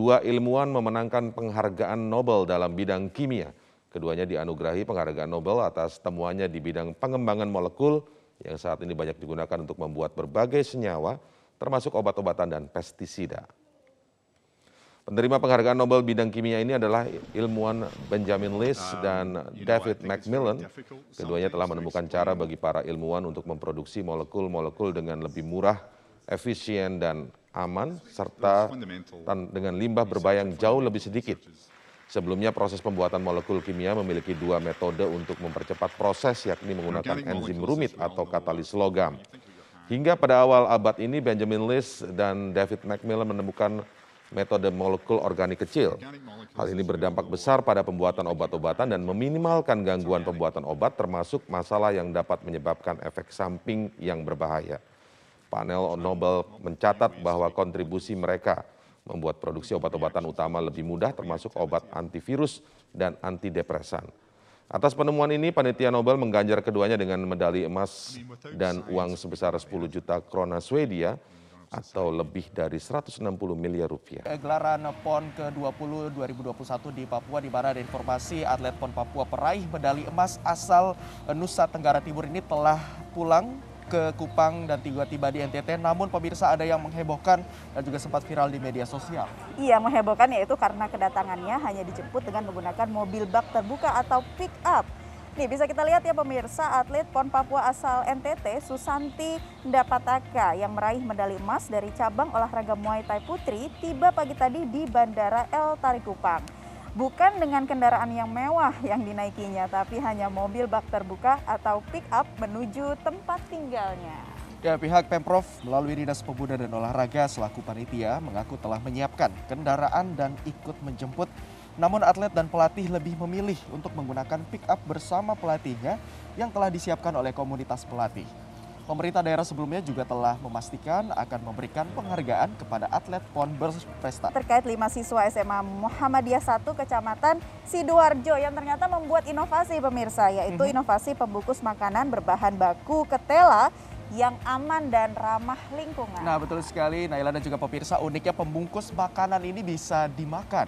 Dua ilmuwan memenangkan penghargaan Nobel dalam bidang kimia. Keduanya dianugerahi penghargaan Nobel atas temuannya di bidang pengembangan molekul yang saat ini banyak digunakan untuk membuat berbagai senyawa, termasuk obat-obatan dan pestisida. Penerima penghargaan Nobel bidang kimia ini adalah ilmuwan Benjamin List um, dan David Macmillan. Keduanya telah menemukan cara bagi para ilmuwan untuk memproduksi molekul-molekul dengan lebih murah, efisien, dan aman, serta dengan limbah berbayang jauh lebih sedikit. Sebelumnya proses pembuatan molekul kimia memiliki dua metode untuk mempercepat proses yakni menggunakan enzim rumit atau katalis logam. Hingga pada awal abad ini Benjamin List dan David Macmillan menemukan metode molekul organik kecil. Hal ini berdampak besar pada pembuatan obat-obatan dan meminimalkan gangguan pembuatan obat termasuk masalah yang dapat menyebabkan efek samping yang berbahaya. Panel Nobel mencatat bahwa kontribusi mereka membuat produksi obat-obatan utama lebih mudah termasuk obat antivirus dan antidepresan. Atas penemuan ini, panitia Nobel mengganjar keduanya dengan medali emas dan uang sebesar 10 juta krona Swedia atau lebih dari 160 miliar rupiah. Gelaran PON ke-20 2021 di Papua di mana ada informasi atlet PON Papua peraih medali emas asal Nusa Tenggara Timur ini telah pulang ke Kupang dan tiba-tiba di NTT. Namun pemirsa ada yang menghebohkan dan juga sempat viral di media sosial. Iya menghebohkan yaitu karena kedatangannya hanya dijemput dengan menggunakan mobil bak terbuka atau pick up. Nih bisa kita lihat ya pemirsa atlet PON Papua asal NTT Susanti Ndapataka yang meraih medali emas dari cabang olahraga Muay Thai Putri tiba pagi tadi di Bandara El Tarikupang. Bukan dengan kendaraan yang mewah yang dinaikinya, tapi hanya mobil bak terbuka atau pick up menuju tempat tinggalnya. Ya, pihak Pemprov melalui Dinas Pemuda dan Olahraga selaku panitia mengaku telah menyiapkan kendaraan dan ikut menjemput namun atlet dan pelatih lebih memilih untuk menggunakan pick up bersama pelatihnya yang telah disiapkan oleh komunitas pelatih. Pemerintah daerah sebelumnya juga telah memastikan akan memberikan penghargaan kepada atlet PON berprestasi. Terkait lima siswa SMA Muhammadiyah 1 Kecamatan Sidoarjo yang ternyata membuat inovasi pemirsa, yaitu mhm. inovasi pembungkus makanan berbahan baku ketela yang aman dan ramah lingkungan. Nah betul sekali Naila dan juga pemirsa uniknya pembungkus makanan ini bisa dimakan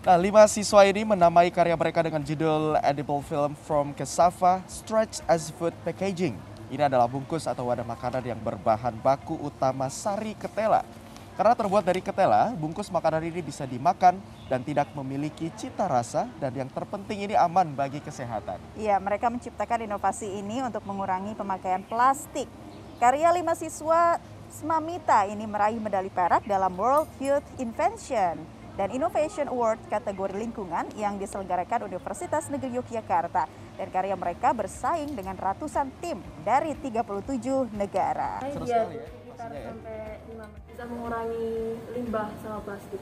Nah, lima siswa ini menamai karya mereka dengan judul Edible Film from Cassava Stretch as Food Packaging. Ini adalah bungkus atau wadah makanan yang berbahan baku utama sari ketela. Karena terbuat dari ketela, bungkus makanan ini bisa dimakan dan tidak memiliki cita rasa dan yang terpenting ini aman bagi kesehatan. Iya, mereka menciptakan inovasi ini untuk mengurangi pemakaian plastik. Karya lima siswa Smamita ini meraih medali perak dalam World Youth Invention dan Innovation Award kategori lingkungan yang diselenggarakan Universitas Negeri Yogyakarta. Dan karya mereka bersaing dengan ratusan tim dari 37 negara. Seru iya, sekali ya. Ya. sampai 5 bisa mengurangi limbah sama plastik.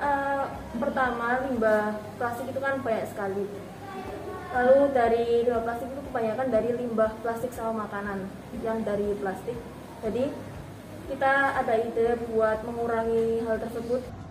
Uh, pertama, limbah plastik itu kan banyak sekali. Lalu dari limbah plastik itu kebanyakan dari limbah plastik sama makanan yang dari plastik. Jadi kita ada ide buat mengurangi hal tersebut.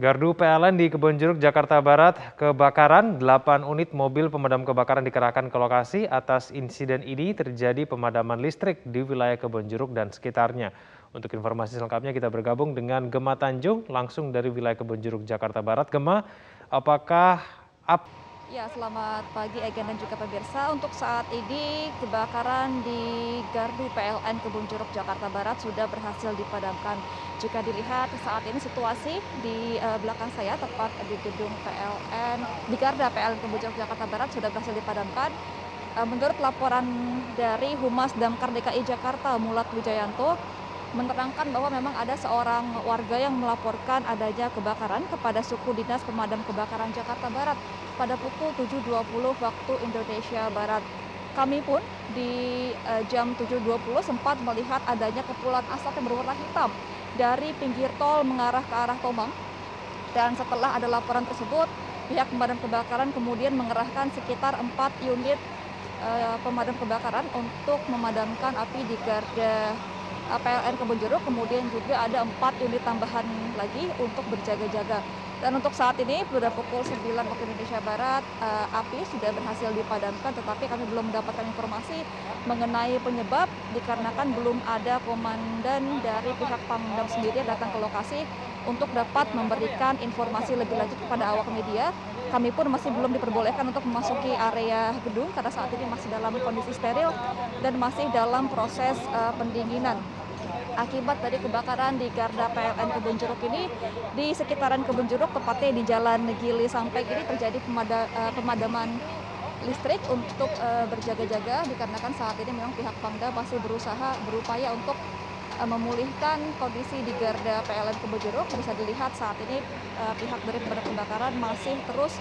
Gardu PLN di Kebonjeruk, Jakarta Barat kebakaran. 8 unit mobil pemadam kebakaran dikerahkan ke lokasi. Atas insiden ini terjadi pemadaman listrik di wilayah Kebonjeruk dan sekitarnya. Untuk informasi selengkapnya kita bergabung dengan Gema Tanjung langsung dari wilayah Kebonjeruk, Jakarta Barat. Gema, apakah... Ap Ya, selamat pagi Egen dan juga pemirsa. Untuk saat ini kebakaran di Gardu PLN Kebun Jeruk Jakarta Barat sudah berhasil dipadamkan. Jika dilihat saat ini situasi di uh, belakang saya tepat di gedung PLN di Garda PLN Kebun Jeruk Jakarta Barat sudah berhasil dipadamkan. Uh, menurut laporan dari Humas Damkar DKI Jakarta Mulat Wijayanto, menerangkan bahwa memang ada seorang warga yang melaporkan adanya kebakaran kepada suku dinas pemadam kebakaran Jakarta Barat pada pukul 7.20 waktu Indonesia Barat. Kami pun di uh, jam 7.20 sempat melihat adanya kepulan asap yang berwarna hitam dari pinggir tol mengarah ke arah Tomang. Dan setelah ada laporan tersebut, pihak pemadam kebakaran kemudian mengerahkan sekitar 4 unit uh, pemadam kebakaran untuk memadamkan api di garda PLN Kebonjeruk, kemudian juga ada empat unit tambahan lagi untuk berjaga-jaga. Dan untuk saat ini pada pukul 9 waktu Indonesia Barat uh, api sudah berhasil dipadamkan tetapi kami belum mendapatkan informasi mengenai penyebab dikarenakan belum ada komandan dari pihak Pemdam sendiri yang datang ke lokasi untuk dapat memberikan informasi lebih lanjut kepada awak media. Kami pun masih belum diperbolehkan untuk memasuki area gedung karena saat ini masih dalam kondisi steril dan masih dalam proses uh, pendinginan akibat dari kebakaran di Garda PLN Kebun Jeruk ini di sekitaran Kebun Jeruk tepatnya di Jalan Gili sampai ini terjadi pemada, uh, pemadaman listrik untuk uh, berjaga-jaga dikarenakan saat ini memang pihak Pemda masih berusaha berupaya untuk uh, memulihkan kondisi di Garda PLN Kebun Jeruk bisa dilihat saat ini uh, pihak dari pemadam kebakaran masih terus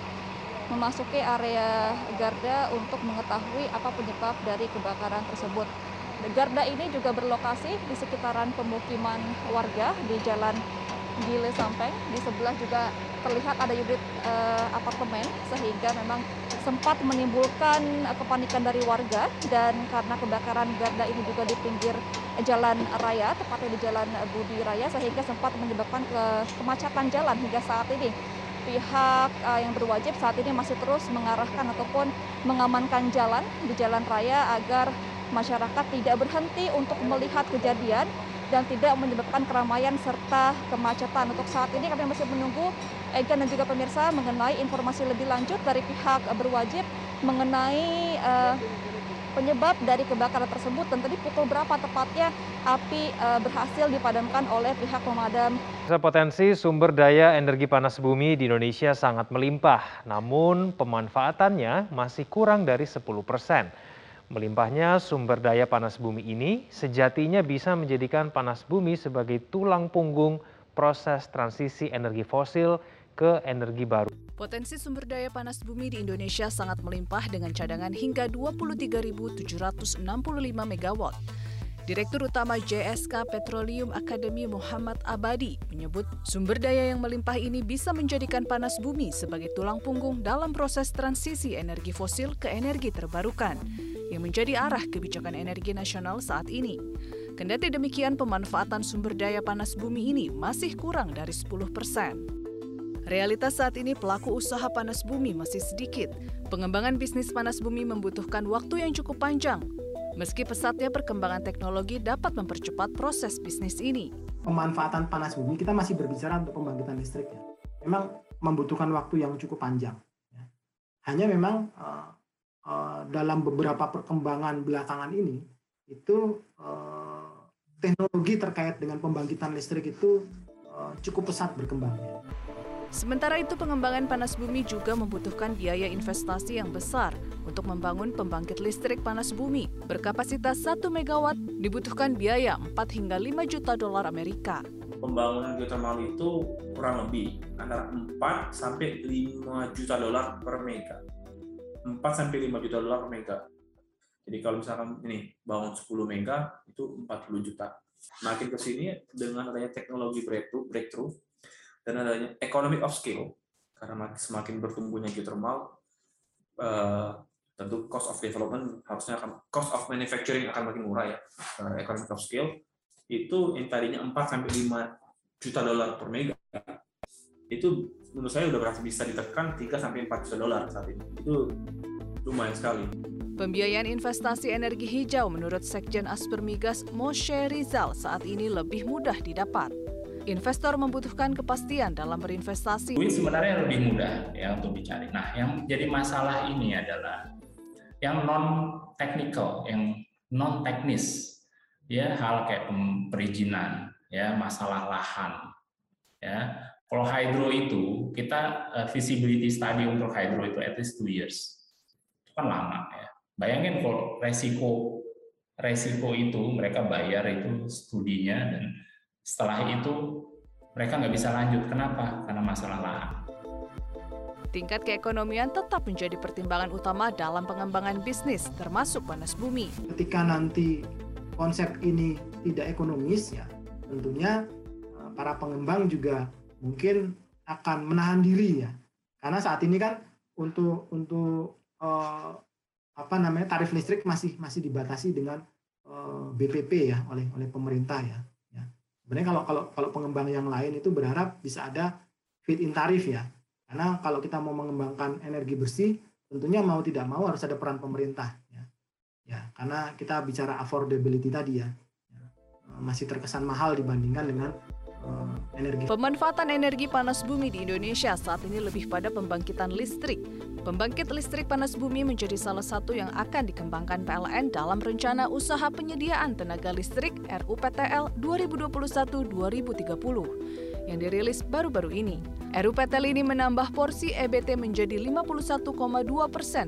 memasuki area Garda untuk mengetahui apa penyebab dari kebakaran tersebut. Garda ini juga berlokasi di sekitaran pemukiman warga di Jalan Gile Sampeng. Di sebelah juga terlihat ada unit uh, apartemen sehingga memang sempat menimbulkan uh, kepanikan dari warga dan karena kebakaran garda ini juga di pinggir jalan raya, tepatnya di jalan Budi Raya sehingga sempat menyebabkan ke kemacetan jalan hingga saat ini pihak uh, yang berwajib saat ini masih terus mengarahkan ataupun mengamankan jalan di jalan raya agar masyarakat tidak berhenti untuk melihat kejadian dan tidak menyebabkan keramaian serta kemacetan. Untuk saat ini kami masih menunggu Egan dan juga pemirsa mengenai informasi lebih lanjut dari pihak berwajib mengenai uh, penyebab dari kebakaran tersebut dan tadi pukul berapa tepatnya api uh, berhasil dipadamkan oleh pihak pemadam. Potensi sumber daya energi panas bumi di Indonesia sangat melimpah, namun pemanfaatannya masih kurang dari 10 persen. Melimpahnya sumber daya panas bumi ini sejatinya bisa menjadikan panas bumi sebagai tulang punggung proses transisi energi fosil ke energi baru. Potensi sumber daya panas bumi di Indonesia sangat melimpah dengan cadangan hingga 23.765 MW. Direktur Utama JSK Petroleum Academy Muhammad Abadi menyebut sumber daya yang melimpah ini bisa menjadikan panas bumi sebagai tulang punggung dalam proses transisi energi fosil ke energi terbarukan yang menjadi arah kebijakan energi nasional saat ini. Kendati demikian, pemanfaatan sumber daya panas bumi ini masih kurang dari 10 persen. Realitas saat ini pelaku usaha panas bumi masih sedikit. Pengembangan bisnis panas bumi membutuhkan waktu yang cukup panjang. Meski pesatnya perkembangan teknologi dapat mempercepat proses bisnis ini. Pemanfaatan panas bumi kita masih berbicara untuk pembangkitan listrik ya. Memang membutuhkan waktu yang cukup panjang. Ya. Hanya memang Eh, dalam beberapa perkembangan belakangan ini itu eh, teknologi terkait dengan pembangkitan listrik itu eh, cukup pesat berkembang. Sementara itu pengembangan panas bumi juga membutuhkan biaya investasi yang besar untuk membangun pembangkit listrik panas bumi berkapasitas 1 megawatt dibutuhkan biaya 4 hingga 5 juta dolar Amerika. Pembangunan geothermal itu kurang lebih antara 4 sampai 5 juta dolar per mega 4 sampai 5 juta dolar per mega. Jadi kalau misalkan ini bangun 10 mega itu 40 juta. Makin ke sini dengan adanya teknologi breakthrough, breakthrough dan adanya economy of scale karena semakin bertumbuhnya geothermal uh, tentu cost of development harusnya akan cost of manufacturing akan makin murah ya. Economy of scale itu yang tadinya 4 sampai 5 juta dolar per mega itu menurut saya udah berhasil bisa ditekan 3 sampai 4 juta dolar saat ini. Itu lumayan sekali. Pembiayaan investasi energi hijau menurut Sekjen Aspermigas Moshe Rizal saat ini lebih mudah didapat. Investor membutuhkan kepastian dalam berinvestasi. Duit sebenarnya lebih mudah ya untuk dicari. Nah, yang jadi masalah ini adalah yang non teknikal, yang non teknis, ya hal kayak perizinan, ya masalah lahan, ya kalau hydro itu kita uh, visibility study untuk hydro itu at least two years. Itu kan lama ya. Bayangin kalau resiko resiko itu mereka bayar itu studinya dan setelah itu mereka nggak bisa lanjut. Kenapa? Karena masalah lahan. Tingkat keekonomian tetap menjadi pertimbangan utama dalam pengembangan bisnis, termasuk panas bumi. Ketika nanti konsep ini tidak ekonomis, ya tentunya eh, para pengembang juga mungkin akan menahan diri ya karena saat ini kan untuk untuk uh, apa namanya tarif listrik masih masih dibatasi dengan uh, eh, BPP ya oleh oleh pemerintah ya. ya. Sebenarnya kalau kalau kalau pengembang yang lain itu berharap bisa ada fit in tarif ya. Karena kalau kita mau mengembangkan energi bersih, tentunya mau tidak mau harus ada peran pemerintah. Ya, ya karena kita bicara affordability tadi ya, ya masih terkesan mahal dibandingkan dengan energi. Pemanfaatan energi panas bumi di Indonesia saat ini lebih pada pembangkitan listrik. Pembangkit listrik panas bumi menjadi salah satu yang akan dikembangkan PLN dalam rencana usaha penyediaan tenaga listrik RUPTL 2021-2030 yang dirilis baru-baru ini. RUPTL ini menambah porsi EBT menjadi 51,2 persen.